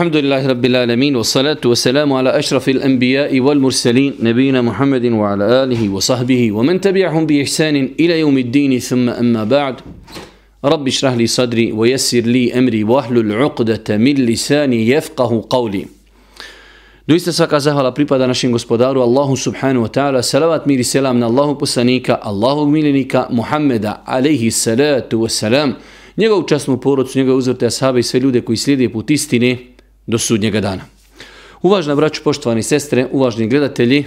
الحمد لله رب العالمين والصلاة والسلام على أشرف الأنبياء والمرسلين نبينا محمد وعلى آله وصحبه ومن تبعهم بإحسان إلى يوم الدين. ثم أما بعد رب اشرح لي صدري ويسر لي أمري وأهل العقدة من لساني يفقه قولي. دويست سكا زهلا بريبا دانشين غسبدار الله سبحانه وتعالى سلامات ميري سلام من الله بسانيك الله ميلينيك محمد عليه الصلاة والسلام njegovu časnu porodcu, njegove uzvrte ashabe i sve ljude koji slijede put istine, do sudnjega dana. Uvažna braću, poštovani sestre, uvažni gledatelji,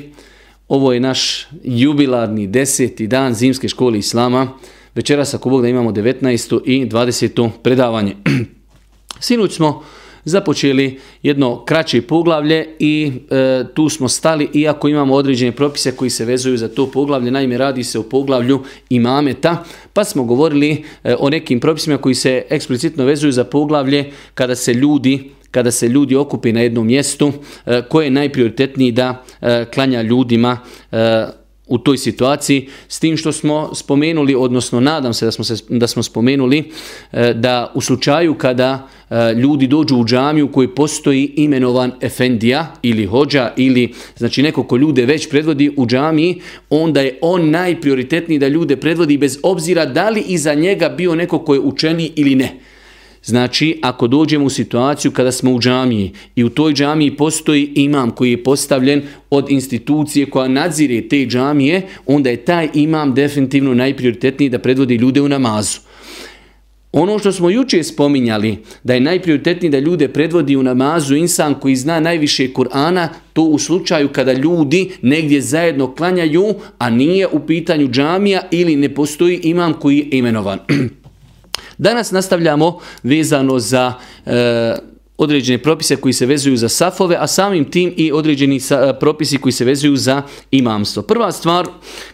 ovo je naš jubilarni deseti dan zimske škole Islama. Večeras ako Bog da imamo 19. i 20. predavanje. Sinuć smo započeli jedno kraće poglavlje i e, tu smo stali iako imamo određene propise koji se vezuju za to poglavlje. Naime, radi se o poglavlju imameta, pa smo govorili e, o nekim propisima koji se eksplicitno vezuju za poglavlje kada se ljudi kada se ljudi okupi na jednom mjestu, e, koje je najprioritetniji da e, klanja ljudima e, u toj situaciji s tim što smo spomenuli odnosno nadam se da smo se da smo spomenuli da u slučaju kada ljudi dođu u džamiju koji postoji imenovan efendija ili hođa ili znači neko ko ljude već predvodi u džamiji onda je on najprioritetniji da ljude predvodi bez obzira da li iza njega bio neko ko je učeni ili ne. Znači, ako dođemo u situaciju kada smo u džamiji i u toj džamiji postoji imam koji je postavljen od institucije koja nadzire te džamije, onda je taj imam definitivno najprioritetniji da predvodi ljude u namazu. Ono što smo juče spominjali, da je najprioritetniji da ljude predvodi u namazu insan koji zna najviše Kur'ana, to u slučaju kada ljudi negdje zajedno klanjaju, a nije u pitanju džamija ili ne postoji imam koji je imenovan. Danas nastavljamo vezano za e, određene propise koji se vezuju za safove, a samim tim i određeni sa, e, propisi koji se vezuju za imamstvo. Prva stvar,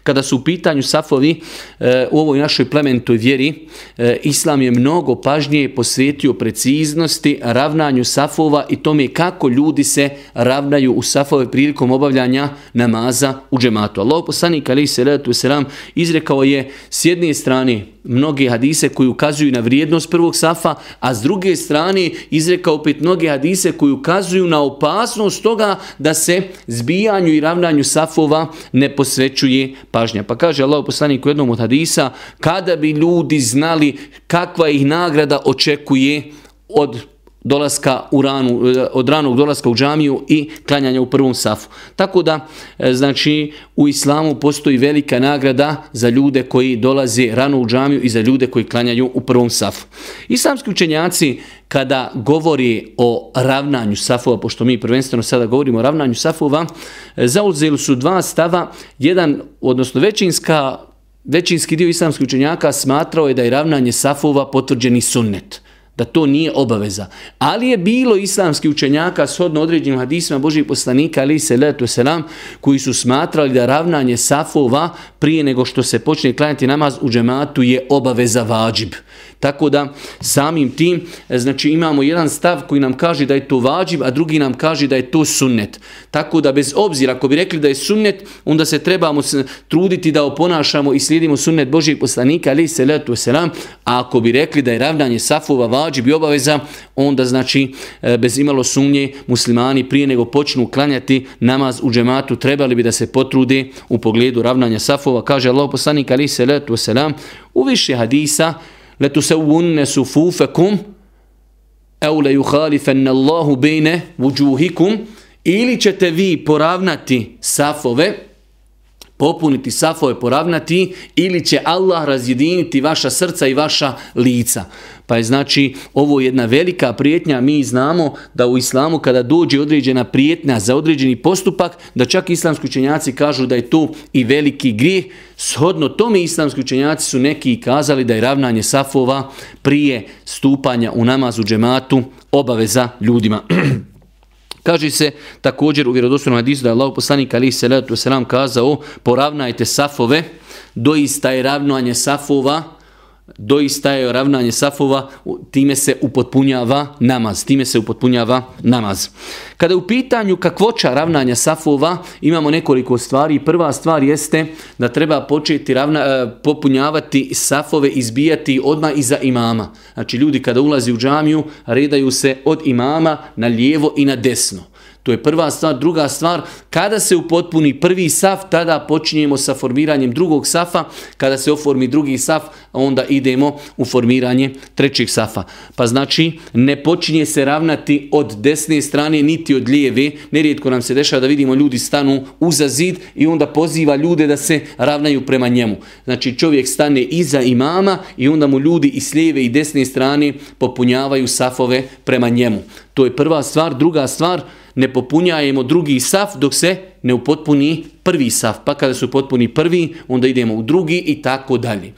kada su u pitanju safovi e, u ovoj našoj plementoj vjeri, e, Islam je mnogo pažnije posvetio preciznosti, ravnanju safova i tome kako ljudi se ravnaju u safove prilikom obavljanja namaza u džematu. Allah poslanik alaih salatu wasalam izrekao je s jedne strane mnoge hadise koji ukazuju na vrijednost prvog safa, a s druge strane izrekao opet mnoge hadise koji ukazuju na opasnost toga da se zbijanju i ravnanju safova ne posvećuje pažnja. Pa kaže Allah poslanik u jednom od hadisa, kada bi ljudi znali kakva ih nagrada očekuje od dolaska u ranu, eh, od ranog dolaska u džamiju i klanjanja u prvom safu. Tako da, eh, znači, u islamu postoji velika nagrada za ljude koji dolaze rano u džamiju i za ljude koji klanjaju u prvom safu. Islamski učenjaci, kada govori o ravnanju safova, pošto mi prvenstveno sada govorimo o ravnanju safova, eh, zauzeli su dva stava, jedan, odnosno većinska, većinski dio islamskih učenjaka smatrao je da je ravnanje safova potvrđeni sunnet da to nije obaveza. Ali je bilo islamski učenjaka shodno određenim hadisima Božih poslanika ali se letu selam koji su smatrali da ravnanje safova prije nego što se počne klanjati namaz u džematu je obaveza vađib. Tako da samim tim e, znači imamo jedan stav koji nam kaže da je to vađib, a drugi nam kaže da je to sunnet. Tako da bez obzira ako bi rekli da je sunnet, onda se trebamo truditi da oponašamo i slijedimo sunnet Božijeg poslanika ali se letu selam, a ako bi rekli da je ravnanje safova vađib, i obaveza, onda znači e, bez imalo sumnje muslimani prije nego počnu klanjati namaz u džematu trebali bi da se potrude u pogledu ravnanja safova. Kaže Allah poslanik ali se letu selam u više hadisa letu sufufekum au le Allahu bejne vuđuhikum ili ćete vi poravnati safove popuniti safove, poravnati ili će Allah razjediniti vaša srca i vaša lica. Pa je znači ovo jedna velika prijetnja, mi znamo da u islamu kada dođe određena prijetnja za određeni postupak, da čak islamski učenjaci kažu da je to i veliki grijeh. Shodno tome islamski učenjaci su neki kazali da je ravnanje safova prije stupanja u namazu džematu obaveza ljudima. Kaže se također u vjerodostojnom hadisu da je Allah poslanik ali salatu wasalam selam kazao poravnajte safove, doista je ravnanje safova doista je ravnanje safova, time se upotpunjava namaz. Time se upotpunjava namaz. Kada u pitanju kakvoća ravnanja safova, imamo nekoliko stvari. Prva stvar jeste da treba početi ravna, e, popunjavati safove, izbijati odmah iza imama. Znači ljudi kada ulazi u džamiju, redaju se od imama na lijevo i na desno. To je prva stvar. Druga stvar, kada se upotpuni prvi saf, tada počinjemo sa formiranjem drugog safa. Kada se oformi drugi saf, onda idemo u formiranje trećeg safa. Pa znači, ne počinje se ravnati od desne strane, niti od lijeve. Nerijetko nam se dešava da vidimo ljudi stanu uza zid i onda poziva ljude da se ravnaju prema njemu. Znači, čovjek stane iza imama i onda mu ljudi i s lijeve i desne strane popunjavaju safove prema njemu. To je prva stvar. Druga stvar, ne popunjajemo drugi saf dok se ne upotpuni prvi saf. Pa kada su potpuni prvi, onda idemo u drugi i tako dalje.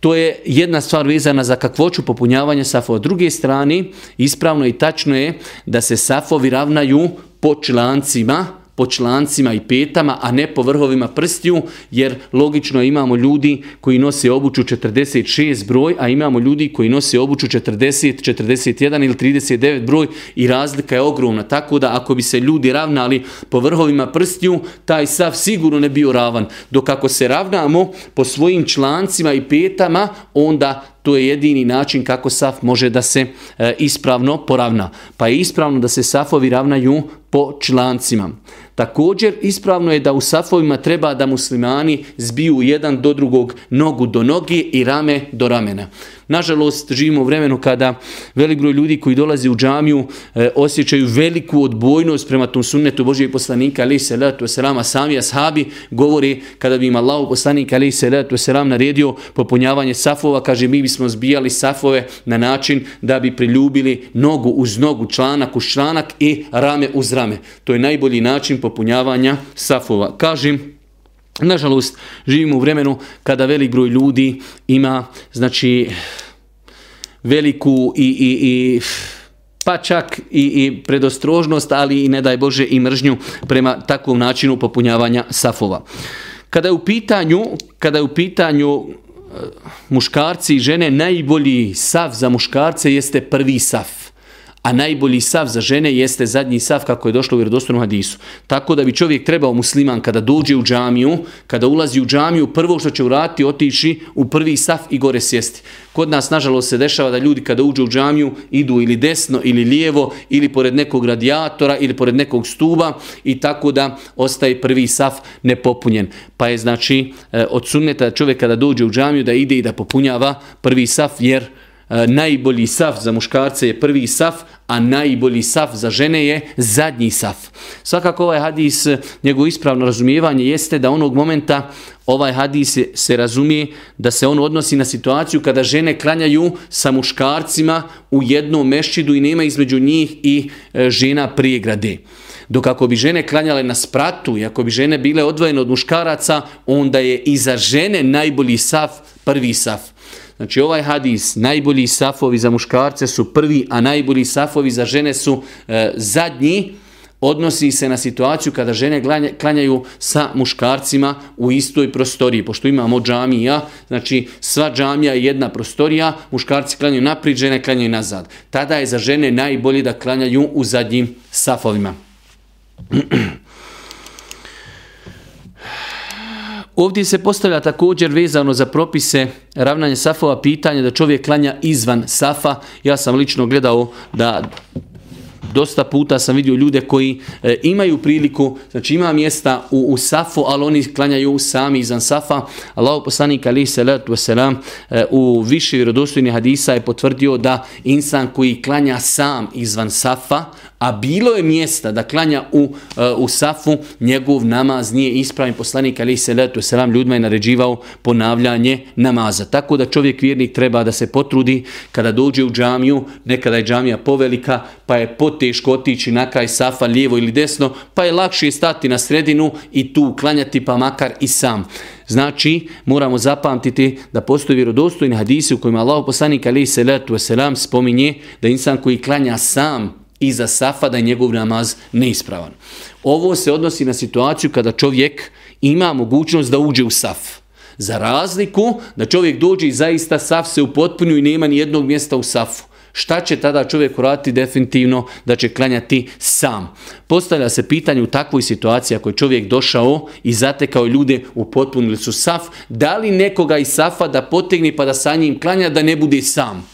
To je jedna stvar vezana za kakvoću popunjavanja safova. druge strane, ispravno i tačno je da se safovi ravnaju po člancima, po člancima i petama, a ne po vrhovima prstiju, jer logično imamo ljudi koji nose obuću 46 broj, a imamo ljudi koji nose obuću 40, 41 ili 39 broj i razlika je ogromna. Tako da ako bi se ljudi ravnali po vrhovima prstiju, taj sav sigurno ne bio ravan. Dok ako se ravnamo po svojim člancima i petama, onda to je jedini način kako saf može da se e, ispravno poravna. Pa je ispravno da se safovi ravnaju po člancima. Također ispravno je da u safovima treba da muslimani zbiju jedan do drugog nogu do noge i rame do ramena. Nažalost, živimo u vremenu kada velik broj ljudi koji dolazi u džamiju e, osjećaju veliku odbojnost prema tom sunnetu Božijeg poslanika, ali se letu selama, sami ashabi govori kada bi im Allah poslanik, ali se letu selam naredio popunjavanje safova, kaže mi bismo zbijali safove na način da bi priljubili nogu uz nogu, članak uz članak i rame uz rame. To je najbolji način popunjavanja safova. Kažem, Nažalost, živimo u vremenu kada velik broj ljudi ima znači veliku i, i, i pa čak i, i predostrožnost, ali i ne daj Bože i mržnju prema takvom načinu popunjavanja safova. Kada je u pitanju, kada je u pitanju e, muškarci i žene, najbolji saf za muškarce jeste prvi saf a najbolji sav za žene jeste zadnji sav kako je došlo u vjerodostojnom hadisu. Tako da bi čovjek trebao musliman kada dođe u džamiju, kada ulazi u džamiju, prvo što će uraditi otići u prvi saf i gore sjesti. Kod nas nažalost se dešava da ljudi kada uđu u džamiju idu ili desno ili lijevo ili pored nekog radijatora ili pored nekog stuba i tako da ostaje prvi saf nepopunjen. Pa je znači eh, od sunneta čovjek kada dođe u džamiju da ide i da popunjava prvi saf jer E, najbolji saf za muškarce je prvi saf, a najbolji saf za žene je zadnji saf. Svakako ovaj hadis, e, njegovo ispravno razumijevanje jeste da onog momenta ovaj hadis se razumije da se on odnosi na situaciju kada žene klanjaju sa muškarcima u jednom mešćidu i nema između njih i e, žena prijegrade. Dok ako bi žene klanjale na spratu i ako bi žene bile odvojene od muškaraca, onda je i za žene najbolji saf prvi saf. Znači ovaj hadis, najbolji safovi za muškarce su prvi, a najbolji safovi za žene su e, zadnji, odnosi se na situaciju kada žene klanjaju sa muškarcima u istoj prostoriji. Pošto imamo džamija, znači sva džamija je jedna prostorija, muškarci klanjaju naprijed, žene klanjaju nazad. Tada je za žene najbolje da klanjaju u zadnjim safovima. Ovdje se postavlja također vezano za propise ravnanje safova pitanje da čovjek klanja izvan safa. Ja sam lično gledao da dosta puta sam vidio ljude koji e, imaju priliku, znači ima mjesta u, u safu, ali oni klanjaju sami izvan safa. Allahu poslanik ali salatu wasalam e, u više vjerodostojnih hadisa je potvrdio da insan koji klanja sam izvan safa, a bilo je mjesta da klanja u, e, u safu, njegov namaz nije ispravan. Poslanik ali se letu selam ljudima je naređivao ponavljanje namaza. Tako da čovjek vjernik treba da se potrudi kada dođe u džamiju, nekada je džamija povelika, pa je poteško otići na kraj safa lijevo ili desno, pa je lakše stati na sredinu i tu klanjati pa makar i sam. Znači, moramo zapamtiti da postoji vjerodostojni hadisi u kojima Allah poslanik ali se letu selam spominje da insan koji klanja sam iza safa da je njegov namaz neispravan. Ovo se odnosi na situaciju kada čovjek ima mogućnost da uđe u saf. Za razliku da čovjek dođe i zaista saf se upotpunju i nema ni jednog mjesta u safu. Šta će tada čovjek uraditi definitivno da će klanjati sam? Postavlja se pitanje u takvoj situaciji ako je čovjek došao i zatekao ljude upotpunili su saf, da li nekoga iz safa da potegne pa da sa njim klanja da ne bude sam?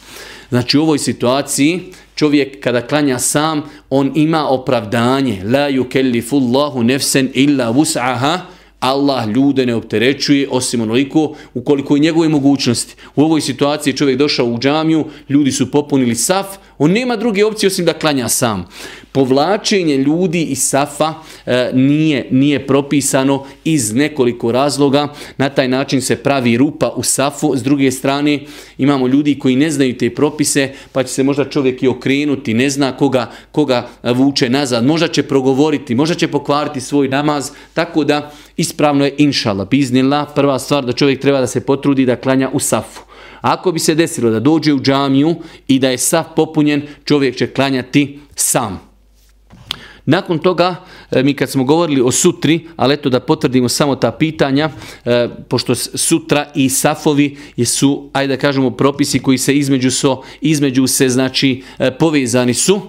Znači u ovoj situaciji čovjek kada klanja sam, on ima opravdanje. La yukellifu Allahu nefsen illa vus'aha, Allah ljude ne opterećuje osim onoliko ukoliko je njegove mogućnosti. U ovoj situaciji čovjek došao u džamiju, ljudi su popunili saf, on nema druge opcije osim da klanja sam povlačenje ljudi iz safa e, nije, nije propisano iz nekoliko razloga. Na taj način se pravi rupa u safu. S druge strane imamo ljudi koji ne znaju te propise pa će se možda čovjek i okrenuti, ne zna koga, koga vuče nazad. Možda će progovoriti, možda će pokvariti svoj namaz. Tako da ispravno je inšala, biznila. Prva stvar da čovjek treba da se potrudi da klanja u safu. Ako bi se desilo da dođe u džamiju i da je saf popunjen, čovjek će klanjati sam. Nakon toga, e, mi kad smo govorili o sutri, ali eto da potvrdimo samo ta pitanja, e, pošto sutra i safovi su, ajde da kažemo, propisi koji se između, so, između se, znači, e, povezani su,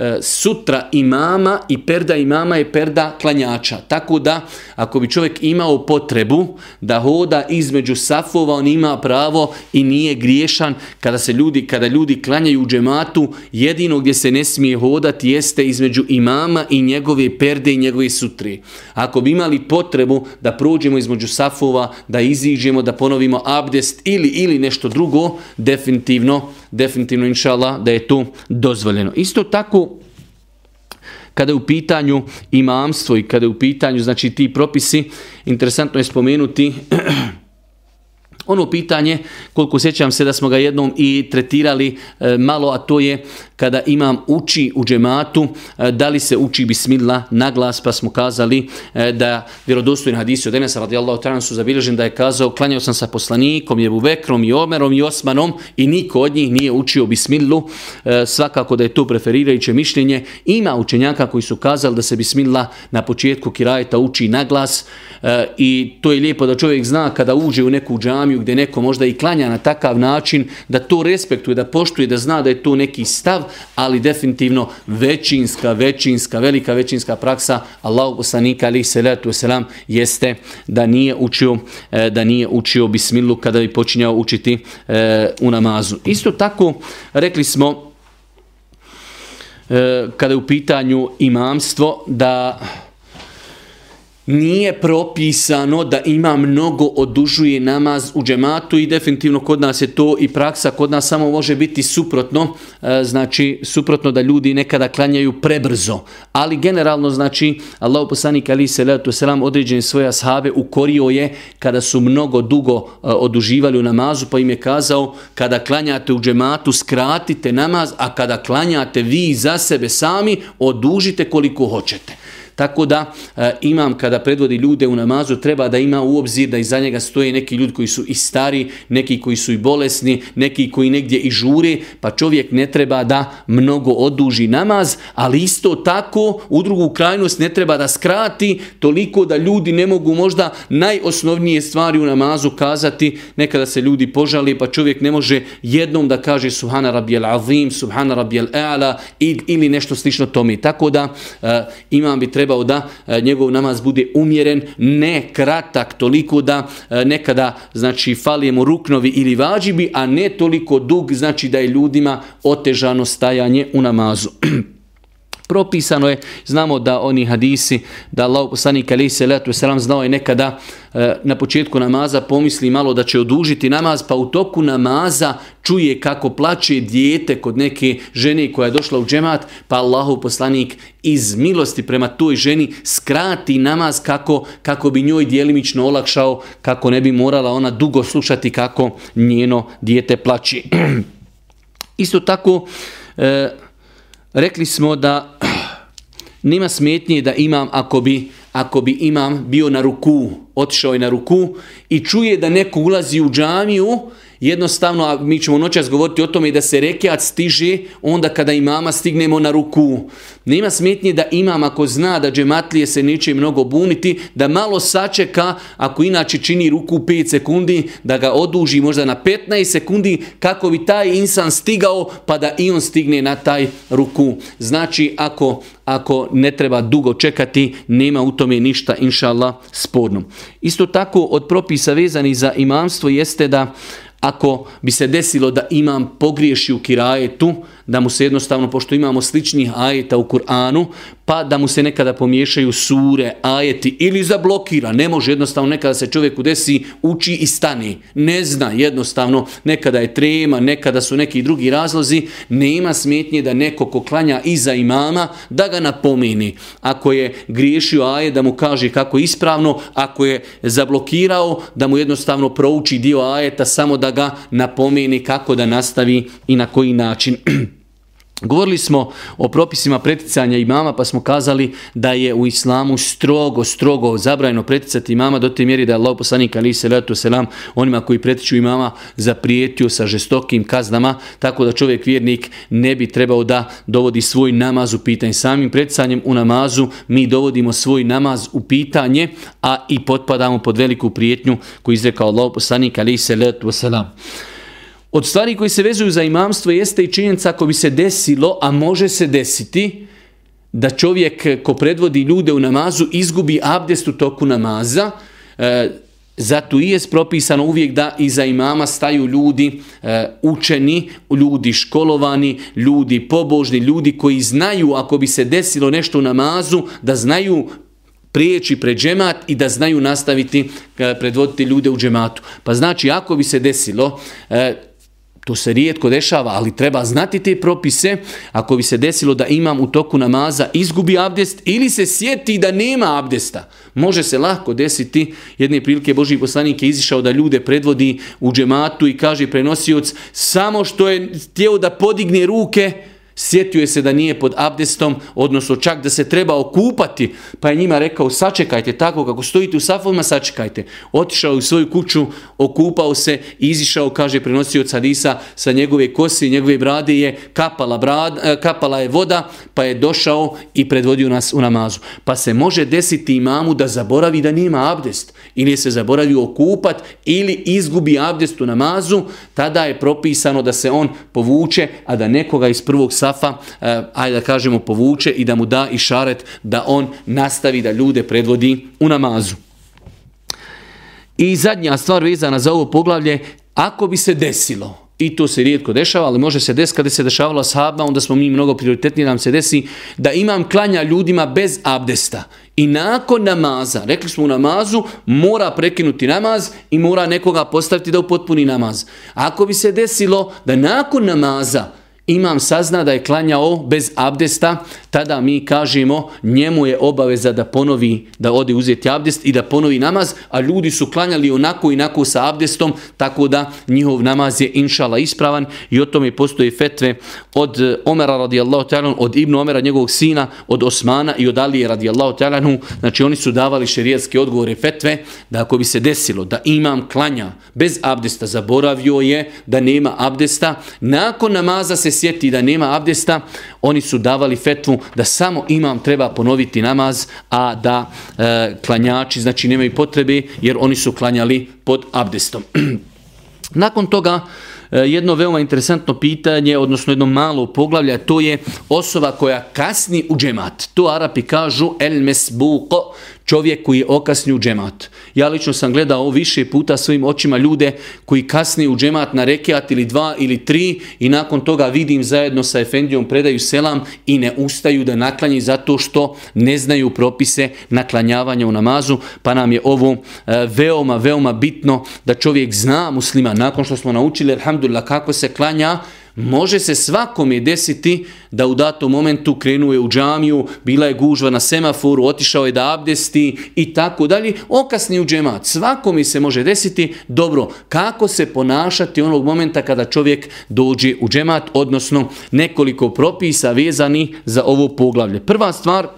E, sutra imama i perda imama je perda klanjača. Tako da ako bi čovjek imao potrebu da hoda između safova, on ima pravo i nije griješan kada se ljudi kada ljudi klanjaju u džematu, jedino gdje se ne smije hodati jeste između imama i njegove perde i njegove sutre. Ako bi imali potrebu da prođemo između safova, da iziđemo, da ponovimo abdest ili ili nešto drugo, definitivno definitivno inšala da je to dozvoljeno. Isto tako kada je u pitanju imamstvo i kada je u pitanju znači ti propisi, interesantno je spomenuti Ono pitanje, koliko sjećam se da smo ga jednom i tretirali e, malo, a to je kada imam uči u džematu, e, da li se uči bismillah na glas, pa smo kazali e, da vjerodostojni hadisi od Enesa radijallahu ta'ala su zabilježeni da je kazao klanjao sam sa poslanikom, je Bekrom i Omerom i Osmanom i niko od njih nije učio bismillu, e, svakako da je to preferirajuće mišljenje. Ima učenjaka koji su kazali da se bismillah na početku kirajeta uči na glas e, i to je lijepo da čovjek zna kada uđe u neku džamiju gdje neko možda i klanja na takav način, da to respektuje, da poštuje, da zna da je to neki stav, ali definitivno većinska, većinska, velika većinska praksa Allahu poslanika ali salatu wasalam jeste da nije učio e, da nije učio bismilu kada bi počinjao učiti e, u namazu. Isto tako rekli smo e, kada je u pitanju imamstvo da nije propisano da ima mnogo odužuje namaz u džematu i definitivno kod nas je to i praksa, kod nas samo može biti suprotno, e, znači suprotno da ljudi nekada klanjaju prebrzo, ali generalno znači Allah poslanik ali se letu selam određeni svoje ashabe ukorio je kada su mnogo dugo e, oduživali u namazu pa im je kazao kada klanjate u džematu skratite namaz, a kada klanjate vi za sebe sami odužite koliko hoćete. Tako da e, imam kada predvodi ljude u namazu treba da ima u obzir da iza njega stoje neki ljudi koji su i stari, neki koji su i bolesni, neki koji negdje i žure, pa čovjek ne treba da mnogo oduži namaz, ali isto tako u drugu krajnost ne treba da skrati toliko da ljudi ne mogu možda najosnovnije stvari u namazu kazati, nekada se ljudi požali pa čovjek ne može jednom da kaže subhana rabijel azim, subhana rabijel e'ala ili nešto slično tome. Tako da e, imam bi treba trebao da e, njegov namaz bude umjeren, ne kratak toliko da e, nekada znači falijemo ruknovi ili vađibi, a ne toliko dug znači da je ljudima otežano stajanje u namazu. propisano je, znamo da oni hadisi, da Allah poslanik alaihi salatu wasalam znao je nekada e, na početku namaza pomisli malo da će odužiti namaz, pa u toku namaza čuje kako plače dijete kod neke žene koja je došla u džemat, pa Allahu poslanik iz milosti prema toj ženi skrati namaz kako, kako bi njoj dijelimično olakšao, kako ne bi morala ona dugo slušati kako njeno dijete plače. Isto tako, e, rekli smo da nema smetnje da imam ako bi, ako bi imam bio na ruku, otišao je na ruku i čuje da neko ulazi u džamiju jednostavno, a mi ćemo noćas govoriti o tome i da se rekiat stiže onda kada imama stignemo na ruku. Nema smetnje da imam ako zna da džematlije se neće mnogo buniti, da malo sačeka, ako inače čini ruku 5 sekundi, da ga oduži možda na 15 sekundi, kako bi taj insan stigao, pa da i on stigne na taj ruku. Znači, ako, ako ne treba dugo čekati, nema u tome ništa, inša Allah, sporno. Isto tako, od propisa vezani za imamstvo jeste da ako bi se desilo da imam pogriješi u kirajetu, da mu se jednostavno, pošto imamo sličnih ajeta u Kur'anu, pa da mu se nekada pomiješaju sure, ajeti ili zablokira. Ne može jednostavno nekada se čovjeku desi, uči i stani. Ne zna jednostavno, nekada je trema, nekada su neki drugi razlozi. Nema smetnje da neko ko klanja iza imama, da ga napomeni. Ako je griješio ajet, da mu kaže kako je ispravno, ako je zablokirao, da mu jednostavno prouči dio ajeta, samo da ga napomeni kako da nastavi i na koji način. Govorili smo o propisima preticanja imama pa smo kazali da je u islamu strogo, strogo zabrajeno preticati imama do te mjeri da je Allah poslanik ali se letu selam onima koji pretiču imama zaprijetio sa žestokim kaznama tako da čovjek vjernik ne bi trebao da dovodi svoj namaz u pitanje. Samim preticanjem u namazu mi dovodimo svoj namaz u pitanje a i potpadamo pod veliku prijetnju koju izrekao Allah poslanik ali se letu selam. Od stvari koji se vezuju za imamstvo jeste i činjenica ako bi se desilo, a može se desiti, da čovjek ko predvodi ljude u namazu izgubi abdest u toku namaza, e, zato i je propisano uvijek da iza imama staju ljudi e, učeni, ljudi školovani, ljudi pobožni, ljudi koji znaju ako bi se desilo nešto u namazu, da znaju prijeći pred džemat i da znaju nastaviti e, predvoditi ljude u džematu. Pa znači ako bi se desilo, e, To se rijetko dešava, ali treba znati te propise. Ako bi se desilo da imam u toku namaza izgubi abdest ili se sjeti da nema abdesta, može se lako desiti. Jedne prilike Boži poslanik je izišao da ljude predvodi u džematu i kaže prenosioc samo što je htio da podigne ruke, Sjetio je se da nije pod abdestom, odnosno čak da se treba okupati, pa je njima rekao sačekajte tako kako stojite u safovima, sačekajte. Otišao u svoju kuću, okupao se, izišao, kaže prenosio od Hadisa, sa njegove kose i njegove brade je kapala, brad, e, kapala je voda, pa je došao i predvodio nas u namazu. Pa se može desiti imamu da zaboravi da nima abdest, ili se zaboravi okupat, ili izgubi abdest u namazu, tada je propisano da se on povuče, a da nekoga iz prvog safova safa, eh, ajde da kažemo, povuče i da mu da i šaret da on nastavi da ljude predvodi u namazu. I zadnja stvar vezana za ovo poglavlje, ako bi se desilo, i to se rijetko dešava, ali može se desiti kada se dešavalo sahabima, onda smo mi mnogo prioritetniji nam se desi, da imam klanja ljudima bez abdesta. I nakon namaza, rekli smo u namazu, mora prekinuti namaz i mora nekoga postaviti da upotpuni namaz. Ako bi se desilo da nakon namaza imam sazna da je klanjao bez abdesta, tada mi kažemo njemu je obaveza da ponovi, da ode uzeti abdest i da ponovi namaz, a ljudi su klanjali onako i onako sa abdestom, tako da njihov namaz je inšala ispravan. I o tome postoje fetve od eh, Omera radijallahu ta'ala, od Ibnu Omera, njegovog sina, od Osmana i od Alije radijallahu ta'ala, znači oni su davali šerijetske odgovore fetve, da ako bi se desilo da imam klanja bez abdesta, zaboravio je da nema abdesta, nakon namaza se sjeti da nema abdesta, oni su davali fetvu da samo imam treba ponoviti namaz, a da e, klanjači znači nemaju potrebe jer oni su klanjali pod abdestom. Nakon toga e, jedno veoma interesantno pitanje, odnosno jedno malo poglavlje, to je osoba koja kasni u džemat. To Arapi kažu el mesbuko, čovjek koji je okasnio u džemat. Ja lično sam gledao više puta svojim očima ljude koji kasni u džemat na rekiat ili dva ili tri i nakon toga vidim zajedno sa Efendijom predaju selam i ne ustaju da naklanji zato što ne znaju propise naklanjavanja u namazu, pa nam je ovo e, veoma, veoma bitno da čovjek zna muslima nakon što smo naučili, alhamdulillah, kako se klanja, Može se svakome desiti da u datom momentu krenuje u džamiju, bila je gužva na semaforu, otišao je da abdesti i tako dalje, okasni u džemat. Svakom se može desiti, dobro, kako se ponašati onog momenta kada čovjek dođe u džemat, odnosno nekoliko propisa vezani za ovo poglavlje. Prva stvar,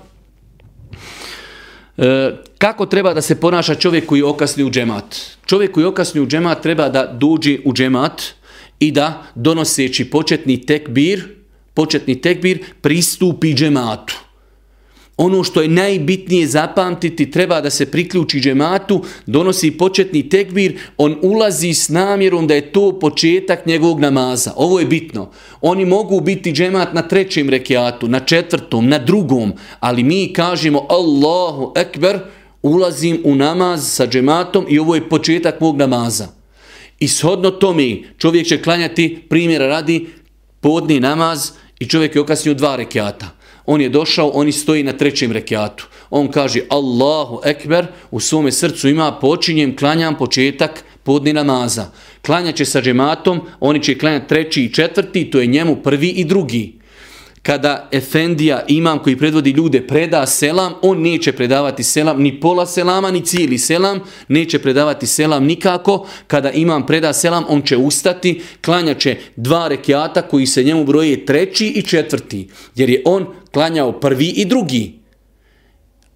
e, Kako treba da se ponaša čovjek koji okasni u džemat? Čovjek koji okasni u džemat treba da dođe u džemat i da donoseći početni tekbir, početni tekbir pristupi džematu ono što je najbitnije zapamtiti, treba da se priključi džematu, donosi početni tekbir, on ulazi s namjerom da je to početak njegovog namaza. Ovo je bitno. Oni mogu biti džemat na trećem rekiatu, na četvrtom, na drugom, ali mi kažemo Allahu ekber, ulazim u namaz sa džematom i ovo je početak mog namaza. I shodno tome čovjek će klanjati, primjera radi, podni namaz i čovjek je okasnio dva rekiata on je došao, oni stoji na trećem rekiatu. On kaže Allahu ekber, u svome srcu ima počinjem, klanjam početak podni namaza. Klanja će sa džematom, oni će klanjati treći i četvrti, to je njemu prvi i drugi kada Efendija, imam koji predvodi ljude, preda selam, on neće predavati selam, ni pola selama, ni cijeli selam, neće predavati selam nikako. Kada imam preda selam, on će ustati, klanja će dva rekiata koji se njemu broje treći i četvrti, jer je on klanjao prvi i drugi.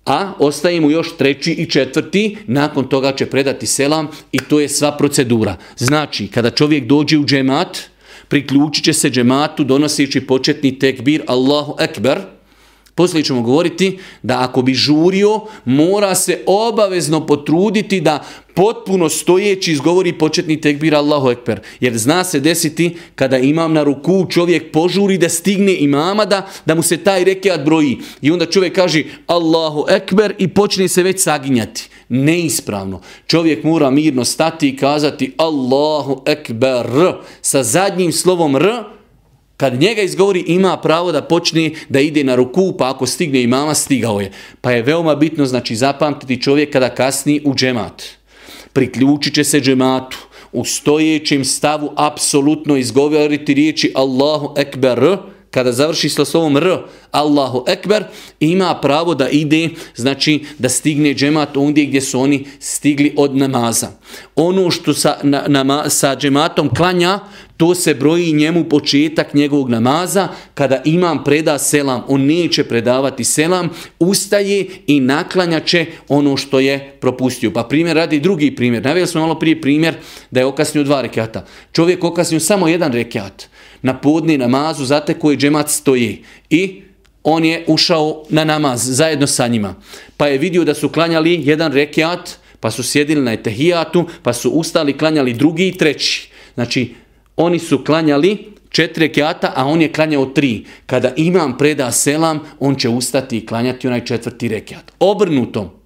A ostaje mu još treći i četvrti, nakon toga će predati selam i to je sva procedura. Znači, kada čovjek dođe u džemat, priključit će se džematu donoseći početni tekbir Allahu Ekber. Poslije ćemo govoriti da ako bi žurio, mora se obavezno potruditi da potpuno stojeći izgovori početni tekbir Allahu Ekber. Jer zna se desiti kada imam na ruku čovjek požuri da stigne imama da, da mu se taj rekiat broji. I onda čovjek kaže Allahu Ekber i počne se već saginjati neispravno. Čovjek mora mirno stati i kazati Allahu Ekber sa zadnjim slovom R, kad njega izgovori ima pravo da počne da ide na ruku, pa ako stigne i mama, stigao je. Pa je veoma bitno, znači, zapamtiti čovjek kada kasni u džemat. Priključit će se džematu. U stojećem stavu apsolutno izgovoriti riječi Allahu Ekber kada završi sa slovom R, Allahu Ekber, ima pravo da ide, znači da stigne džemat ondje gdje su oni stigli od namaza. Ono što sa, na, na, sa džematom klanja, to se broji njemu početak njegovog namaza. Kada imam preda selam, on neće predavati selam, ustaje i naklanja će ono što je propustio. Pa primjer radi drugi primjer. Navijeli smo malo prije primjer da je okasnio dva rekata. Čovjek okasnio samo jedan rekat na podni namazu, zate koji džemat stoji. I on je ušao na namaz zajedno sa njima. Pa je vidio da su klanjali jedan rekiat, pa su sjedili na etehijatu, pa su ustali, klanjali drugi i treći. Znači, oni su klanjali četiri rekiata, a on je klanjao tri. Kada imam preda selam, on će ustati i klanjati onaj četvrti rekiat. Obrnuto,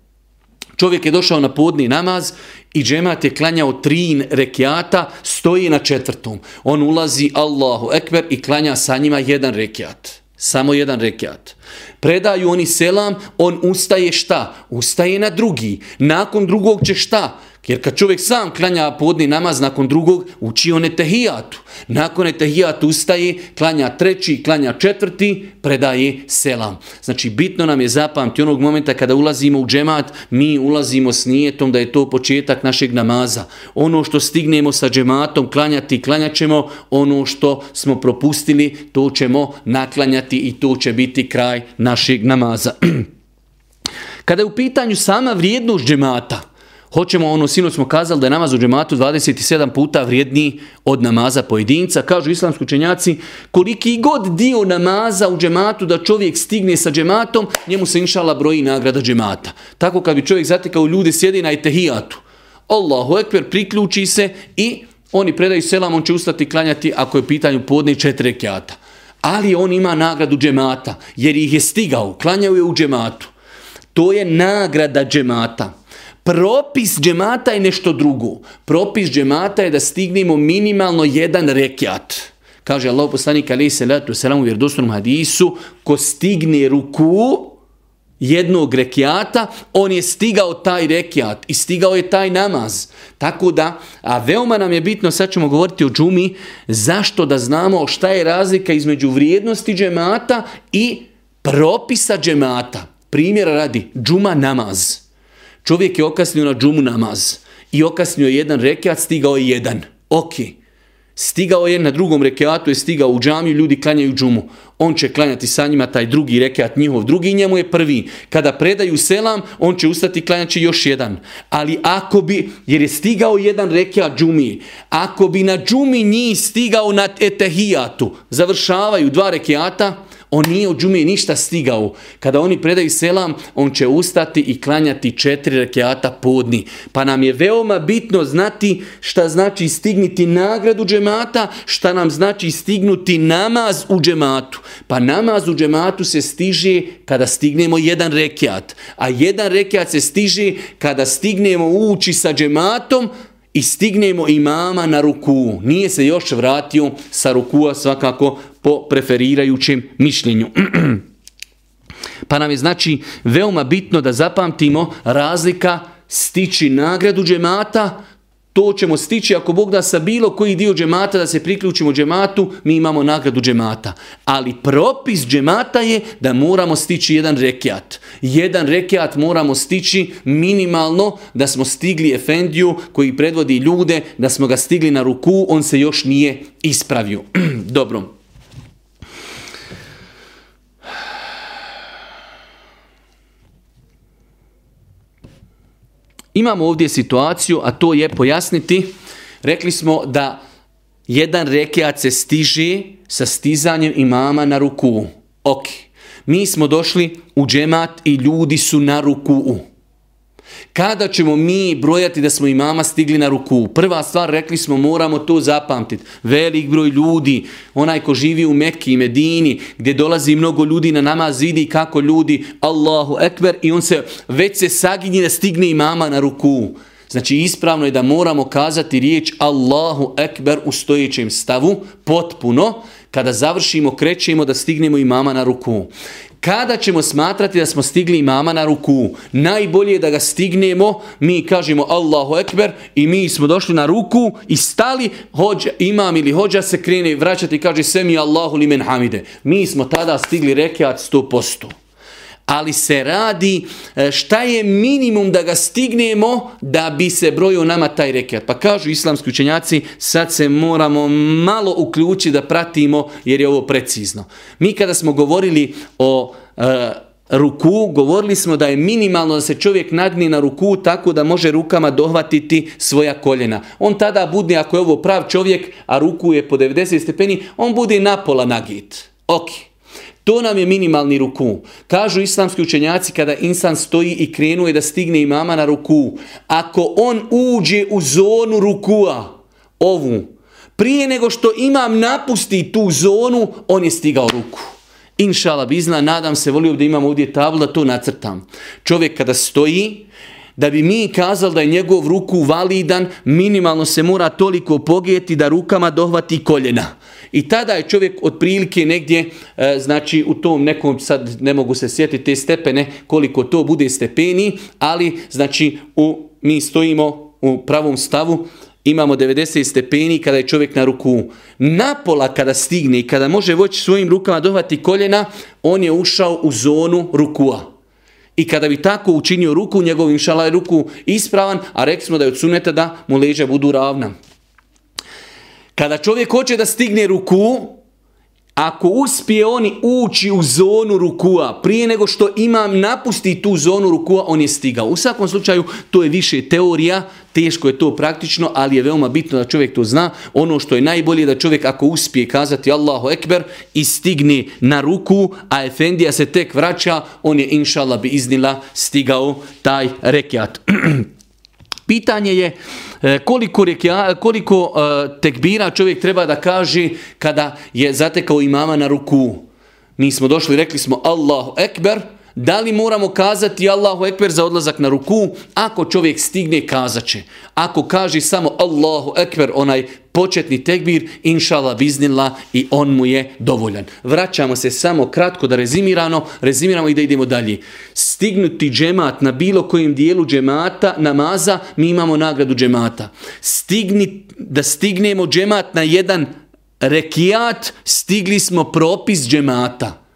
čovjek je došao na podni namaz i džemat je klanjao tri rekiata, stoji na četvrtom. On ulazi Allahu Ekber i klanja sa njima jedan rekiat. Samo jedan rekiat. Predaju oni selam, on ustaje šta? Ustaje na drugi. Nakon drugog će šta? Jer kad čovjek sam klanja podni namaz nakon drugog, uči on etehijatu. Nakon etehijatu ustaje, klanja treći, klanja četvrti, predaje selam. Znači, bitno nam je zapamti onog momenta kada ulazimo u džemat, mi ulazimo s nijetom da je to početak našeg namaza. Ono što stignemo sa džematom klanjati, klanjat ćemo. Ono što smo propustili, to ćemo naklanjati i to će biti kraj našeg namaza. Kada je u pitanju sama vrijednost džemata, Hoćemo, ono, sinoć smo kazali da je namaz u džematu 27 puta vrijedniji od namaza pojedinca. Kažu islamski učenjaci, koliki god dio namaza u džematu da čovjek stigne sa džematom, njemu se inšala broji nagrada džemata. Tako kad bi čovjek zatekao ljude sjedi na etehijatu. Allahu ekber priključi se i oni predaju selam, on će ustati klanjati ako je pitanju podne četiri rekiata. Ali on ima nagradu džemata, jer ih je stigao, klanjao je u džematu. To je nagrada džemata. Propis džemata je nešto drugo. Propis džemata je da stignemo minimalno jedan rekiat. Kaže Allah poslanik alaihi salatu wasalam u vjerodostornom hadisu, ko stigne ruku jednog rekiata, on je stigao taj rekiat i stigao je taj namaz. Tako da, a veoma nam je bitno, sad ćemo govoriti o džumi, zašto da znamo šta je razlika između vrijednosti džemata i propisa džemata. Primjera radi, džuma namaz. Čovjek je okasnio na džumu namaz i okasnio jedan rekiat, stigao je jedan. Ok. Stigao je na drugom rekiatu, je stigao u džamiju, ljudi klanjaju džumu. On će klanjati sa njima taj drugi rekiat, njihov drugi, njemu je prvi. Kada predaju selam, on će ustati klanjaći još jedan. Ali ako bi, jer je stigao jedan rekiat džumi, ako bi na džumi njih stigao na etehijatu, završavaju dva rekiata, on nije od džumije ništa stigao. Kada oni predaju selam, on će ustati i klanjati četiri rekiata podni. Pa nam je veoma bitno znati šta znači stigniti nagradu džemata, šta nam znači stignuti namaz u džematu. Pa namaz u džematu se stiže kada stignemo jedan rekiat. A jedan rekiat se stiže kada stignemo ući sa džematom, i stignemo imama na ruku. Nije se još vratio sa rukua svakako po preferirajućem mišljenju. pa nam je znači veoma bitno da zapamtimo razlika stići nagradu džemata to ćemo stići ako Bog da sa bilo koji dio džemata da se priključimo džematu, mi imamo nagradu džemata. Ali propis džemata je da moramo stići jedan rekiat. Jedan rekiat moramo stići minimalno da smo stigli Efendiju koji predvodi ljude, da smo ga stigli na ruku, on se još nije ispravio. Dobro. Imamo ovdje situaciju, a to je pojasniti. Rekli smo da jedan rekiat se stiže sa stizanjem imama na ruku. Ok. Mi smo došli u džemat i ljudi su na ruku. Kada ćemo mi brojati da smo i mama stigli na ruku? Prva stvar, rekli smo, moramo to zapamtiti. Velik broj ljudi, onaj ko živi u Mekki i Medini, gdje dolazi mnogo ljudi na namaz, vidi kako ljudi, Allahu Ekber, i on se već se saginje da stigne i mama na ruku. Znači ispravno je da moramo kazati riječ Allahu Ekber u stojećem stavu, potpuno, kada završimo, krećemo da stignemo i mama na ruku. Kada ćemo smatrati da smo stigli imama na ruku? Najbolje je da ga stignemo, mi kažemo Allahu Ekber i mi smo došli na ruku i stali, hođa, imam ili hođa se krene vraćati i kaže Semi Allahu li men hamide. Mi smo tada stigli rekiat 100% ali se radi e, šta je minimum da ga stignemo da bi se brojio nama taj rekiat. Pa kažu islamski učenjaci, sad se moramo malo uključiti da pratimo jer je ovo precizno. Mi kada smo govorili o e, ruku, govorili smo da je minimalno da se čovjek nagni na ruku tako da može rukama dohvatiti svoja koljena. On tada bude, ako je ovo prav čovjek, a ruku je po 90 stepeni, on bude napola nagit. Ok. To nam je minimalni ruku. Kažu islamski učenjaci kada insan stoji i krenuje da stigne imama na ruku. Ako on uđe u zonu rukua, ovu, prije nego što imam napusti tu zonu, on je stigao ruku. Inšala bizna, nadam se, volio da imam ovdje tablu da to nacrtam. Čovjek kada stoji, da bi mi kazali da je njegov ruku validan, minimalno se mora toliko pogijeti da rukama dohvati koljena. I tada je čovjek otprilike negdje, e, znači u tom nekom, sad ne mogu se sjetiti te stepene, koliko to bude stepeni, ali znači u, mi stojimo u pravom stavu, imamo 90 stepeni kada je čovjek na ruku. Napola kada stigne i kada može voći svojim rukama dohvati koljena, on je ušao u zonu rukua. I kada bi tako učinio ruku, njegovim šala je ruku ispravan, a rekli smo da je od suneta da mu leđa budu ravna. Kada čovjek hoće da stigne ruku, ako uspije oni ući u zonu rukua, prije nego što imam napusti tu zonu rukua, on je stigao. U svakom slučaju, to je više teorija, teško je to praktično, ali je veoma bitno da čovjek to zna. Ono što je najbolje da čovjek ako uspije kazati Allahu Ekber i stigne na ruku, a Efendija se tek vraća, on je inšala bi iznila stigao taj rekiat. Pitanje je e, koliko, rekja, koliko e, tekbira čovjek treba da kaže kada je zatekao imama na ruku. Mi smo došli, rekli smo Allahu Ekber, Da li moramo kazati Allahu Ekber za odlazak na ruku? Ako čovjek stigne, kazat će. Ako kaže samo Allahu Ekber, onaj početni tekbir, inšala biznila i on mu je dovoljan. Vraćamo se samo kratko da rezimirano, rezimiramo i da idemo dalje. Stignuti džemat na bilo kojem dijelu džemata, namaza, mi imamo nagradu džemata. Stigni, da stignemo džemat na jedan rekijat, stigli smo propis džemata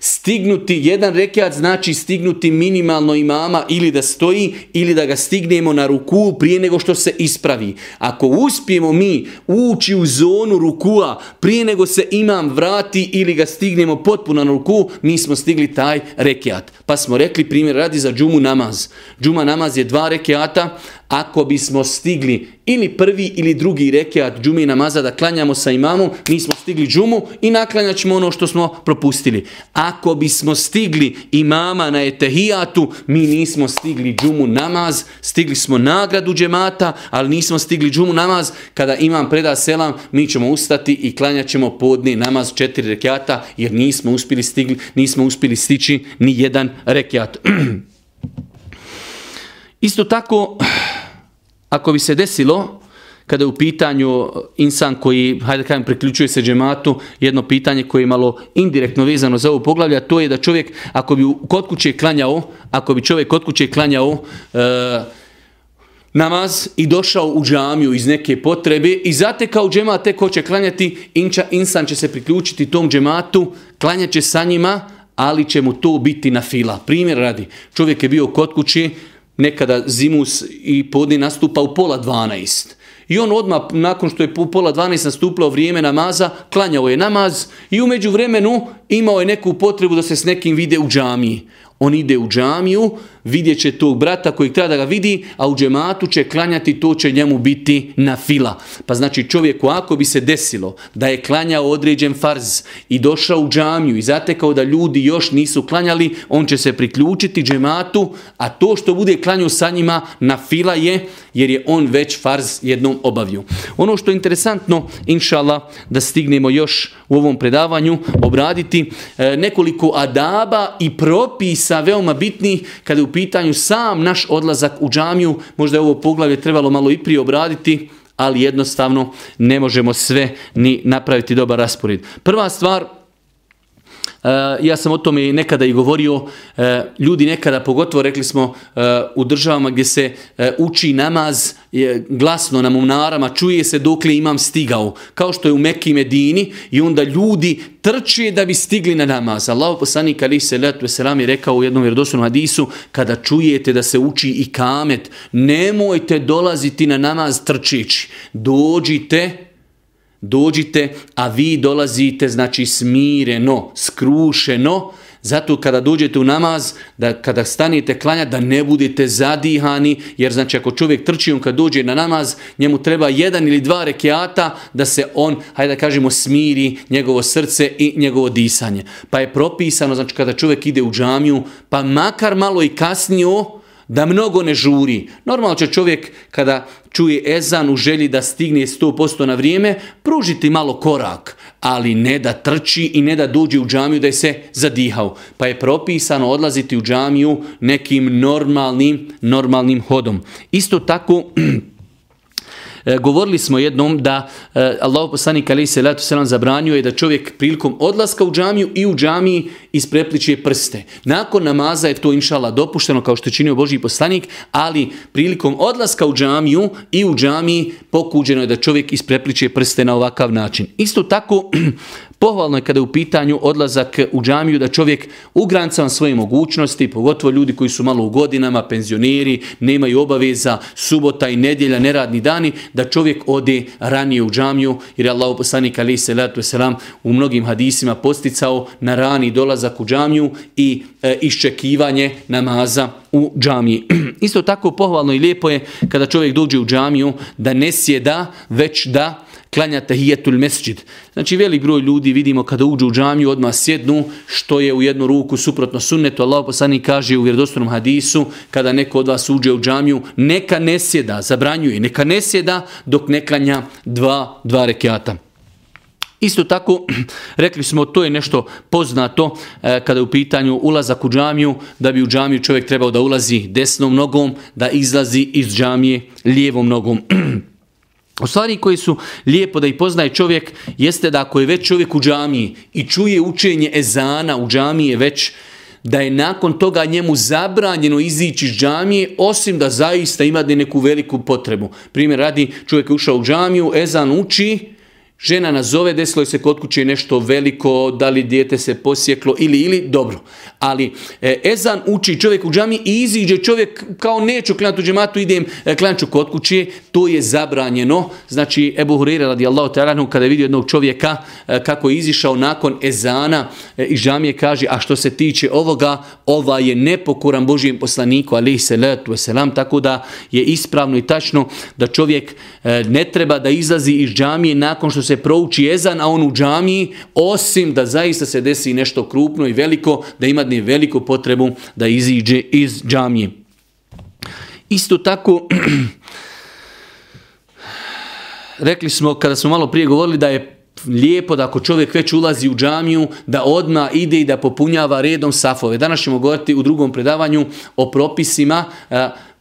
stignuti, jedan rekiat znači stignuti minimalno imama ili da stoji ili da ga stignemo na ruku prije nego što se ispravi. Ako uspijemo mi ući u zonu rukua prije nego se imam vrati ili ga stignemo potpuno na ruku, mi smo stigli taj rekiat. Pa smo rekli primjer radi za džumu namaz. Džuma namaz je dva rekiata, ako bismo stigli ili prvi ili drugi rekiat džumi namaza da klanjamo sa imamom, mi smo stigli džumu i naklanjaćemo ono što smo propustili. Ako bismo stigli imama na etehijatu, mi nismo stigli džumu namaz, stigli smo nagradu džemata, ali nismo stigli džumu namaz. Kada imam preda selam, mi ćemo ustati i klanjaćemo podni namaz četiri rekiata, jer nismo uspjeli stigli, nismo uspjeli stići ni jedan rekiat. Isto tako, ako bi se desilo, kada je u pitanju insan koji, hajde kajem, priključuje se džematu, jedno pitanje koje je malo indirektno vezano za ovo poglavlja, to je da čovjek, ako bi kod kuće klanjao, ako bi čovjek kod kuće klanjao e, namaz i došao u džamiju iz neke potrebe i zatekao u džemat, te ko će klanjati, inča, insan će se priključiti tom džematu, klanjat će sa njima, ali će mu to biti na fila. Primjer radi, čovjek je bio kod kuće, nekada zimus i podni nastupa u pola 12. I on odmah, nakon što je u pola 12 nastupilo vrijeme namaza, klanjao je namaz i umeđu vremenu imao je neku potrebu da se s nekim vide u džamiji. On ide u džamiju, vidjet će tog brata kojeg treba da ga vidi, a u džematu će klanjati, to će njemu biti na fila. Pa znači čovjeku ako bi se desilo da je klanjao određen farz i došao u džamiju i zatekao da ljudi još nisu klanjali, on će se priključiti džematu, a to što bude klanjao sa njima na fila je jer je on već farz jednom obavio. Ono što je interesantno, inšala, da stignemo još u ovom predavanju, obraditi e, nekoliko adaba i propisa veoma bitnih kada je u pitanju sam naš odlazak u džamiju, možda je ovo poglavlje trebalo malo i prije obraditi, ali jednostavno ne možemo sve ni napraviti dobar raspored. Prva stvar, Eh, ja sam o tome nekada i govorio, eh, ljudi nekada, pogotovo rekli smo eh, u državama gdje se uči namaz glasno na mumnarama, čuje se dok li imam stigao, kao što je u Mekki Medini i onda ljudi trče da bi stigli na namaz. Allah poslanik ali se letu selam je rekao u jednom vjerodostojnom hadisu, kada čujete da se uči i kamet, nemojte dolaziti na namaz trčeći. Dođite dođite, a vi dolazite, znači smireno, skrušeno, zato kada dođete u namaz, da kada stanete klanja, da ne budete zadihani, jer znači ako čovjek trči, on kad dođe na namaz, njemu treba jedan ili dva rekiata da se on, hajde da kažemo, smiri njegovo srce i njegovo disanje. Pa je propisano, znači kada čovjek ide u džamiju, pa makar malo i kasnio, da mnogo ne žuri. Normalno će čovjek kada čuje ezan u želji da stigne 100% na vrijeme, pružiti malo korak, ali ne da trči i ne da dođe u džamiju da je se zadihao. Pa je propisano odlaziti u džamiju nekim normalnim, normalnim hodom. Isto tako, E, govorili smo jednom da e, Allah poslanik alejhi salatu selam zabranjuje da čovjek prilikom odlaska u džamiju i u džamiji isprepliče prste. Nakon namaza je to inšala dopušteno kao što je činio Boži poslanik, ali prilikom odlaska u džamiju i u džamiji pokuđeno je da čovjek isprepliče prste na ovakav način. Isto tako Pohvalno je kada je u pitanju odlazak u džamiju da čovjek u granicama svoje mogućnosti, pogotovo ljudi koji su malo u godinama, penzioneri, nemaju obaveza, subota i nedjelja, neradni dani, da čovjek ode ranije u džamiju, jer je Allah poslanik ali se letu selam u mnogim hadisima posticao na rani dolazak u džamiju i e, iščekivanje namaza u džamiji. Isto tako pohvalno i lijepo je kada čovjek dođe u džamiju da ne sjeda, već da klanja tahijetul mesđid. Znači velik broj ljudi vidimo kada uđu u džamiju odmah sjednu što je u jednu ruku suprotno sunnetu. Allah poslani kaže u vjerodostojnom hadisu kada neko od vas uđe u džamiju neka ne sjeda, zabranjuje, neka ne sjeda dok ne klanja dva, dva rekiata. Isto tako, rekli smo, to je nešto poznato e, kada je u pitanju ulazak u džamiju, da bi u džamiju čovjek trebao da ulazi desnom nogom, da izlazi iz džamije lijevom nogom. U stvari koji su lijepo da ih poznaje čovjek jeste da ako je već čovjek u džamiji i čuje učenje ezana u džamiji već da je nakon toga njemu zabranjeno izići iz džamije osim da zaista ima neku veliku potrebu. Primjer radi čovjek je ušao u džamiju, ezan uči Žena nazove, desilo se kod kuće nešto veliko, da li dijete se posjeklo ili ili, dobro. Ali e, ezan uči čovjek u džami i iziđe čovjek kao neću klanjati u džematu, idem e, klanjati kod kuće, to je zabranjeno. Znači, Ebu Hurire radijallahu ta'ala kada je vidio jednog čovjeka e, kako je izišao nakon ezana e, i džamije kaže, a što se tiče ovoga, ova je nepokoran Božijem poslaniku, ali se letu selam, tako da je ispravno i tačno da čovjek e, ne treba da izlazi iz džamije nakon što se prouči jezan, a on u džamiji, osim da zaista se desi nešto krupno i veliko, da ima dne veliku potrebu da iziđe iz džamije. Isto tako, rekli smo, kada smo malo prije govorili da je lijepo da ako čovjek već ulazi u džamiju, da odma ide i da popunjava redom safove. Danas ćemo govoriti u drugom predavanju o propisima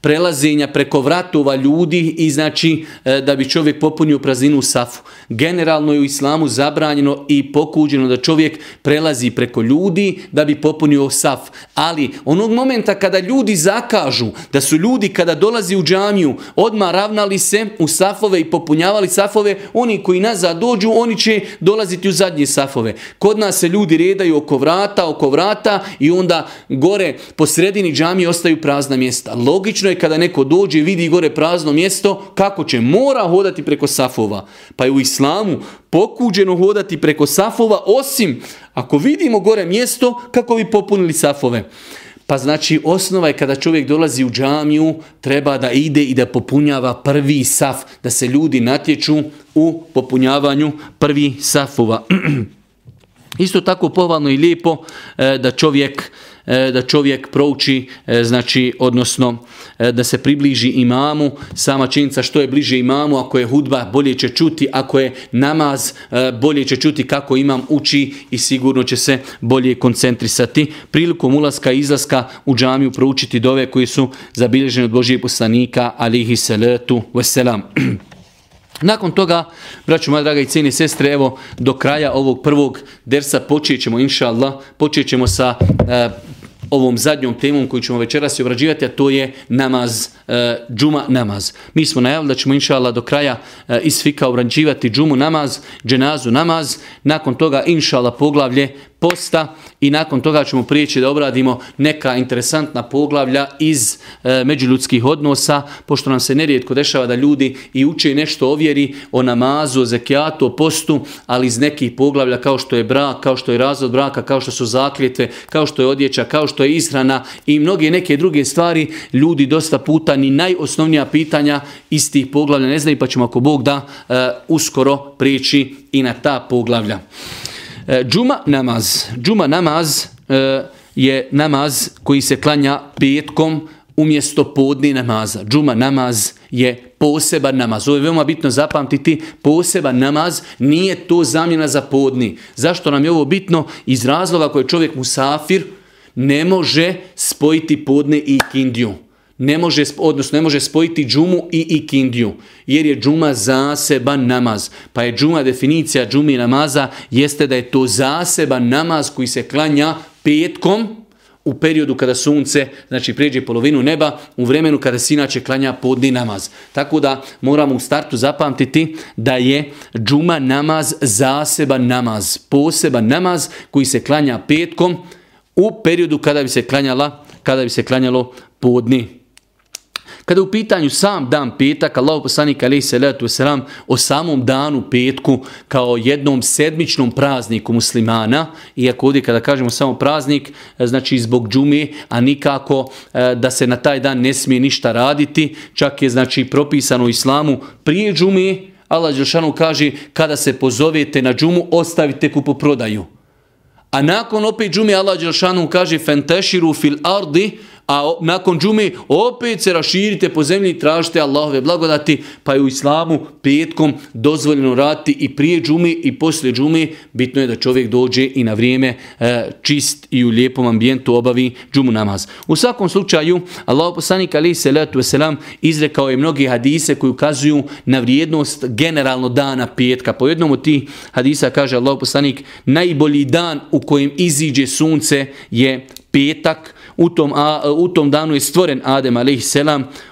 prelazenja preko vratova ljudi i znači e, da bi čovjek popunio prazinu safu. Generalno je u islamu zabranjeno i pokuđeno da čovjek prelazi preko ljudi da bi popunio saf. Ali onog momenta kada ljudi zakažu, da su ljudi kada dolazi u džamiju odmah ravnali se u safove i popunjavali safove, oni koji nazad dođu, oni će dolaziti u zadnje safove. Kod nas se ljudi redaju oko vrata, oko vrata i onda gore po sredini džamije ostaju prazna mjesta. Logično je kada neko dođe i vidi gore prazno mjesto, kako će? Mora hodati preko safova. Pa je u islamu pokuđeno hodati preko safova, osim ako vidimo gore mjesto, kako bi popunili safove. Pa znači osnova je kada čovjek dolazi u džamiju, treba da ide i da popunjava prvi saf, da se ljudi natječu u popunjavanju prvi safova. Isto tako povalno i lijepo e, da čovjek E, da čovjek prouči, e, znači, odnosno e, da se približi imamu, sama činjenica što je bliže imamu, ako je hudba bolje će čuti, ako je namaz bolje će čuti kako imam uči i sigurno će se bolje koncentrisati. Prilikom ulaska i izlaska u džamiju proučiti dove koji su zabilježeni od Božije poslanika, alihi salatu wasalam. Nakon toga, braću moja draga i cijene sestre, evo do kraja ovog prvog dersa počet ćemo, inša Allah, počet ćemo sa ovom zadnjom temom koju ćemo večeras obrađivati, a to je namaz, e, džuma namaz. Mi smo najavili da ćemo inša Allah do kraja e, iz fika obrađivati džumu namaz, dženazu namaz, nakon toga inša Allah poglavlje posta i nakon toga ćemo prijeći da obradimo neka interesantna poglavlja iz e, međuljudskih odnosa, pošto nam se nerijetko dešava da ljudi i uče nešto o vjeri, o namazu, o zekijatu, o postu, ali iz nekih poglavlja kao što je brak, kao što je razvod braka, kao što su zakljetve, kao što je odjeća, kao što je ishrana i mnoge neke druge stvari, ljudi dosta puta ni najosnovnija pitanja iz tih poglavlja ne znaju, pa ćemo ako Bog da e, uskoro prijeći i na ta poglavlja. E, džuma namaz. Džuma namaz e, je namaz koji se klanja petkom umjesto podni namaza. Džuma namaz je poseban namaz. Ovo je veoma bitno zapamtiti. Poseban namaz nije to zamjena za podni. Zašto nam je ovo bitno? Iz razloga koje čovjek musafir ne može spojiti podne i kindiju ne može, odnosno ne može spojiti džumu i ikindiju, jer je džuma zaseban namaz. Pa je džuma, definicija džumi namaza, jeste da je to zaseban namaz koji se klanja petkom, u periodu kada sunce znači pređe polovinu neba, u vremenu kada se inače klanja podni namaz. Tako da moramo u startu zapamtiti da je džuma namaz zaseban namaz, poseban namaz koji se klanja petkom u periodu kada bi se klanjala, kada bi se klanjalo podni kada u pitanju sam dan petak, Allah poslanik alaih salatu wasalam o samom danu petku kao jednom sedmičnom prazniku muslimana, iako ovdje kada kažemo samo praznik, e, znači zbog džume, a nikako e, da se na taj dan ne smije ništa raditi, čak je znači propisano u islamu prije džume, Allah Đelšanu kaže kada se pozovete na džumu, ostavite kupoprodaju. A nakon opet džume Allah Đelšanu kaže fenteširu fil ardi, a nakon džume opet se raširite po zemlji i tražite Allahove blagodati, pa je u islamu petkom dozvoljeno raditi i prije džume i poslije džume. Bitno je da čovjek dođe i na vrijeme e, čist i u lijepom ambijentu obavi džumu namaz. U svakom slučaju, Allah poslanik ali se letu veselam izrekao je mnogi hadise koji ukazuju na vrijednost generalno dana petka. Po jednom od tih hadisa kaže Allah poslanik, najbolji dan u kojem iziđe sunce je petak, u tom, a, u tom danu je stvoren Adem a.s.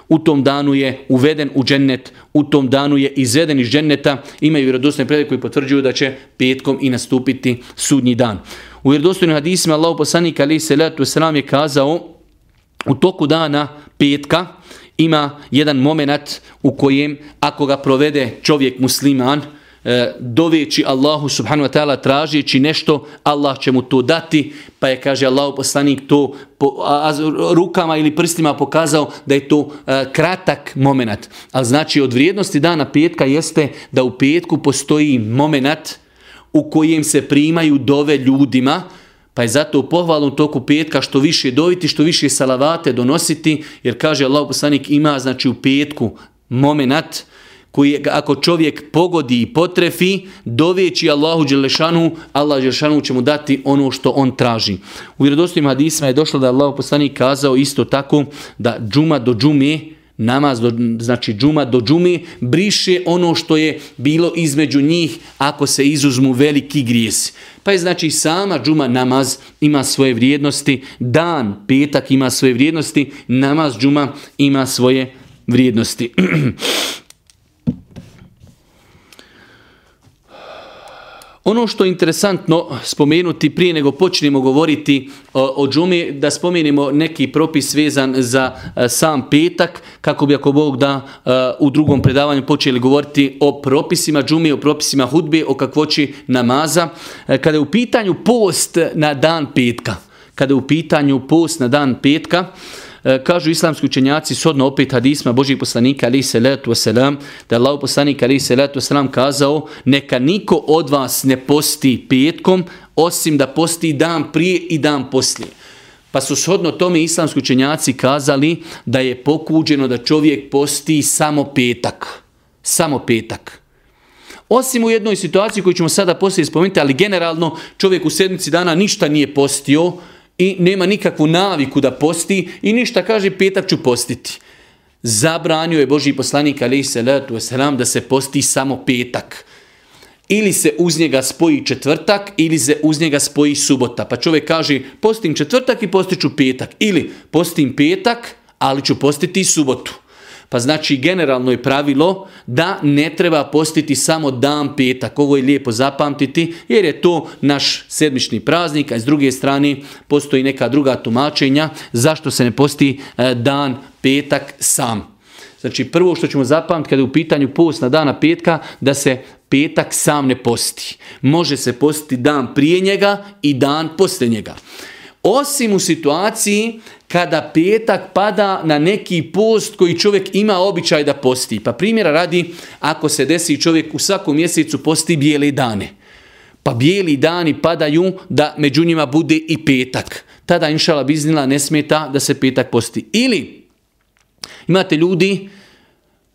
U tom danu je uveden u džennet, u tom danu je izveden iz dženneta. Imaju vjerodostojne predaje koji potvrđuju da će petkom i nastupiti sudnji dan. U vjerodostojnim hadisima Allah poslanik a.s. je kazao u toku dana petka ima jedan moment u kojem ako ga provede čovjek musliman, E, doveći Allahu subhanahu wa ta'ala tražeći nešto, Allah će mu to dati, pa je, kaže Allahu poslanik, to po, a, a, rukama ili prstima pokazao da je to a, kratak moment. A znači od vrijednosti dana petka jeste da u petku postoji moment u kojem se primaju dove ljudima, pa je zato pohvalno toku petka što više doviti, što više salavate donositi, jer kaže Allah poslanik ima znači u petku moment koji ako čovjek pogodi i potrefi, doveći Allahu Đelešanu, Allah Đelešanu će mu dati ono što on traži. U vjerodostojnim hadisma je došlo da je Allah poslanik kazao isto tako da džuma do džume, namaz do, znači džuma do džume, briše ono što je bilo između njih ako se izuzmu veliki grijesi. Pa je znači sama džuma namaz ima svoje vrijednosti, dan petak ima svoje vrijednosti, namaz džuma ima svoje vrijednosti. Ono što je interesantno spomenuti prije nego počnemo govoriti o, o džumi, da spomenemo neki propis vezan za a, sam petak, kako bi ako Bog da a, u drugom predavanju počeli govoriti o propisima džumi, o propisima hudbe, o kakvoći namaza. A, kada je u pitanju post na dan petka, kada je u pitanju post na dan petka, E, kažu islamski učenjaci sodno opet hadisma Božih poslanika ali se letu selam da Allah poslanik ali se letu selam kazao neka niko od vas ne posti petkom osim da posti dan prije i dan poslije. Pa su shodno tome islamski učenjaci kazali da je pokuđeno da čovjek posti samo petak. Samo petak. Osim u jednoj situaciji koju ćemo sada poslije spomenuti, ali generalno čovjek u sedmici dana ništa nije postio, i nema nikakvu naviku da posti i ništa kaže petak ću postiti. Zabranio je Boži poslanik ali se selam da se posti samo petak. Ili se uz njega spoji četvrtak ili se uz njega spoji subota. Pa čovjek kaže postim četvrtak i postiću petak. Ili postim petak ali ću postiti subotu. Pa znači generalno je pravilo da ne treba postiti samo dan petak. Ovo je lijepo zapamtiti jer je to naš sedmični praznik, a s druge strane postoji neka druga tumačenja zašto se ne posti e, dan petak sam. Znači prvo što ćemo zapamtiti kada je u pitanju post na dana petka da se petak sam ne posti. Može se postiti dan prije njega i dan poslije njega. Osim u situaciji kada petak pada na neki post koji čovjek ima običaj da posti. Pa primjera radi, ako se desi čovjek u svakom mjesecu posti bijele dane. Pa bijeli dani padaju da među njima bude i petak. Tada inšala biznila ne smeta da se petak posti. Ili imate ljudi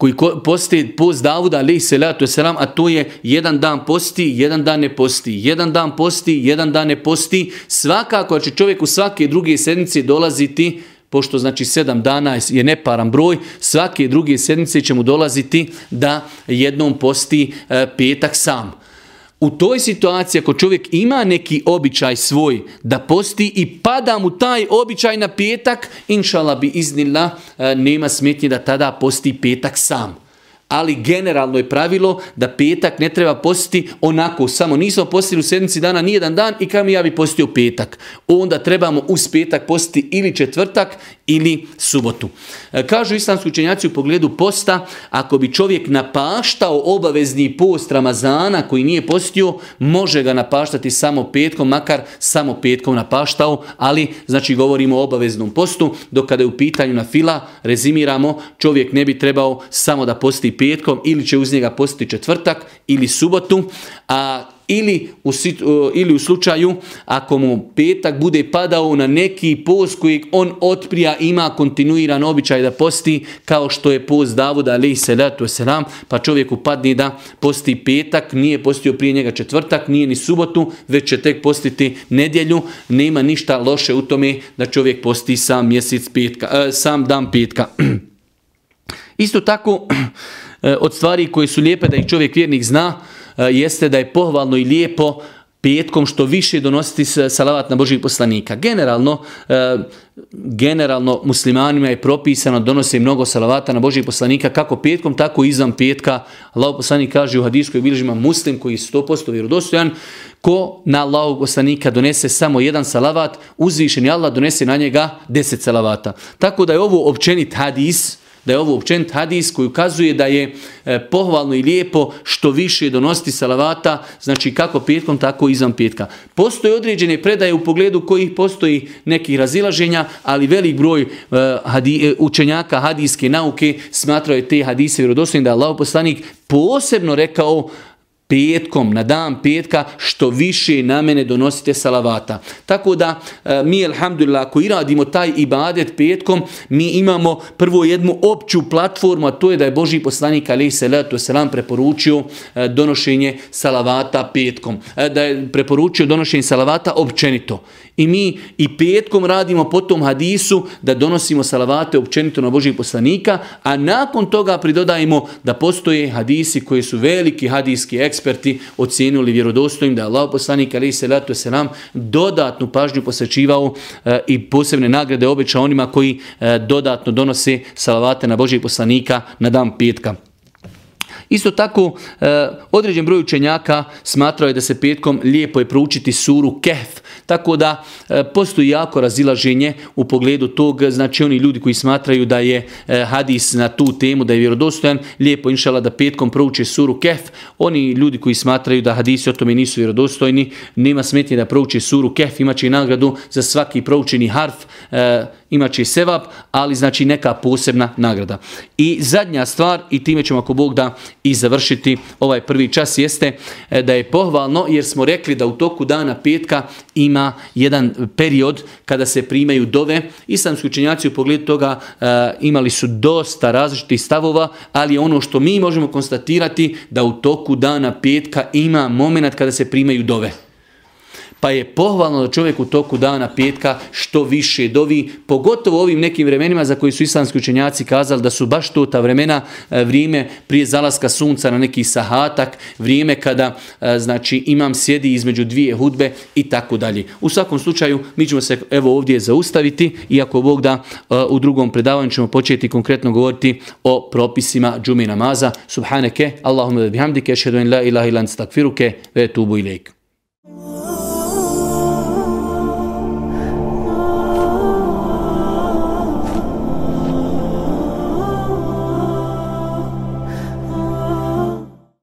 koji posti post Davuda alaihi salatu wasalam, a to je jedan dan posti, jedan dan ne posti, jedan dan posti, jedan dan ne posti. Svakako će čovjek u svake druge sedmice dolaziti, pošto znači sedam dana je neparan broj, svake druge sedmice će mu dolaziti da jednom posti e, petak sam. U toj situaciji ako čovjek ima neki običaj svoj da posti i pada mu taj običaj na petak, inšala bi iznila, eh, nema smetnje da tada posti petak sam ali generalno je pravilo da petak ne treba postiti onako, samo nismo postili u sedmici dana nijedan dan i kam ja bi postio petak. Onda trebamo uz petak postiti ili četvrtak ili subotu. E, kažu islamski učenjaci u pogledu posta, ako bi čovjek napaštao obavezni post Ramazana koji nije postio, može ga napaštati samo petkom, makar samo petkom napaštao, ali znači govorimo o obaveznom postu, dok kada je u pitanju na fila, rezimiramo, čovjek ne bi trebao samo da posti petkom ili će uz njega postiti četvrtak ili subotu, a ili u, ili u slučaju ako mu petak bude padao na neki post koji on otprija ima kontinuiran običaj da posti kao što je post Davuda alaih salatu wasalam pa čovjeku padne da posti petak nije postio prije njega četvrtak nije ni subotu već će tek postiti nedjelju. Nema ništa loše u tome da čovjek posti sam mjesec petka e, sam dan petka. Isto tako E, od stvari koje su lijepe da ih čovjek vjernik zna, e, jeste da je pohvalno i lijepo petkom što više donositi salavat na Božih poslanika. Generalno, e, generalno muslimanima je propisano donose mnogo salavata na Božih poslanika kako petkom, tako i izvan petka. Allah poslanik kaže u hadiskoj bilježima muslim koji je 100% vjerodostojan, ko na Allahog poslanika donese samo jedan salavat, uzvišeni Allah donese na njega 10 salavata. Tako da je ovo općenit hadis, da je ovo općenit hadis koji ukazuje da je e, pohvalno i lijepo što više donosti salavata, znači kako petkom, tako i izvan petka. Postoje određene predaje u pogledu kojih postoji nekih razilaženja, ali velik broj e, hadi, e, učenjaka hadijske nauke smatraju je te hadise vjerodostojnim da je Allah poslanik posebno rekao petkom, na dan petka, što više na mene donosite salavata. Tako da e, mi, alhamdulillah, ako i radimo taj ibadet petkom, mi imamo prvo jednu opću platformu, a to je da je Boži poslanik, alaih salatu selam, preporučio e, donošenje salavata petkom. E, da je preporučio donošenje salavata općenito. I mi i petkom radimo po tom hadisu da donosimo salavate općenito na Božih poslanika, a nakon toga pridodajemo da postoje hadisi koji su veliki hadijski eksperti ocijenili vjerodostojim da je Allah poslanik ali se letu se nam dodatnu pažnju posvećivao e, i posebne nagrade obećao onima koji e, dodatno donose salavate na Božijeg poslanika na dan petka. Isto tako, e, određen broj učenjaka smatrao je da se petkom lijepo je proučiti suru Kehf, tako da e, postoji jako razilaženje u pogledu tog, znači oni ljudi koji smatraju da je e, hadis na tu temu, da je vjerodostojan, lijepo inšala da petkom prouče suru Kehf, oni ljudi koji smatraju da hadisi o tome nisu vjerodostojni, nema smetnje da prouče suru Kehf, imaće i nagradu za svaki proučeni harf, imaće sevap, ali znači neka posebna nagrada. I zadnja stvar, i time ćemo ako Bog da i završiti ovaj prvi čas, jeste e, da je pohvalno, jer smo rekli da u toku dana petka ima jedan period kada se primaju dove. Islamski učenjaci u pogledu toga e, imali su dosta različitih stavova, ali ono što mi možemo konstatirati da u toku dana petka ima moment kada se primaju dove. Pa je pohvalno da čovjek u toku dana petka što više dovi, pogotovo ovim nekim vremenima za koji su islamski učenjaci kazali da su baš to ta vremena, e, vrijeme prije zalaska sunca na neki sahatak, vrijeme kada e, znači imam sjedi između dvije hudbe i tako dalje. U svakom slučaju mi ćemo se evo ovdje zaustaviti i ako Bog da e, u drugom predavanju ćemo početi konkretno govoriti o propisima džumi namaza. Subhaneke, Allahumma bihamdike, šedun la ilaha ilan stakfiruke, ve tubu ilaikum.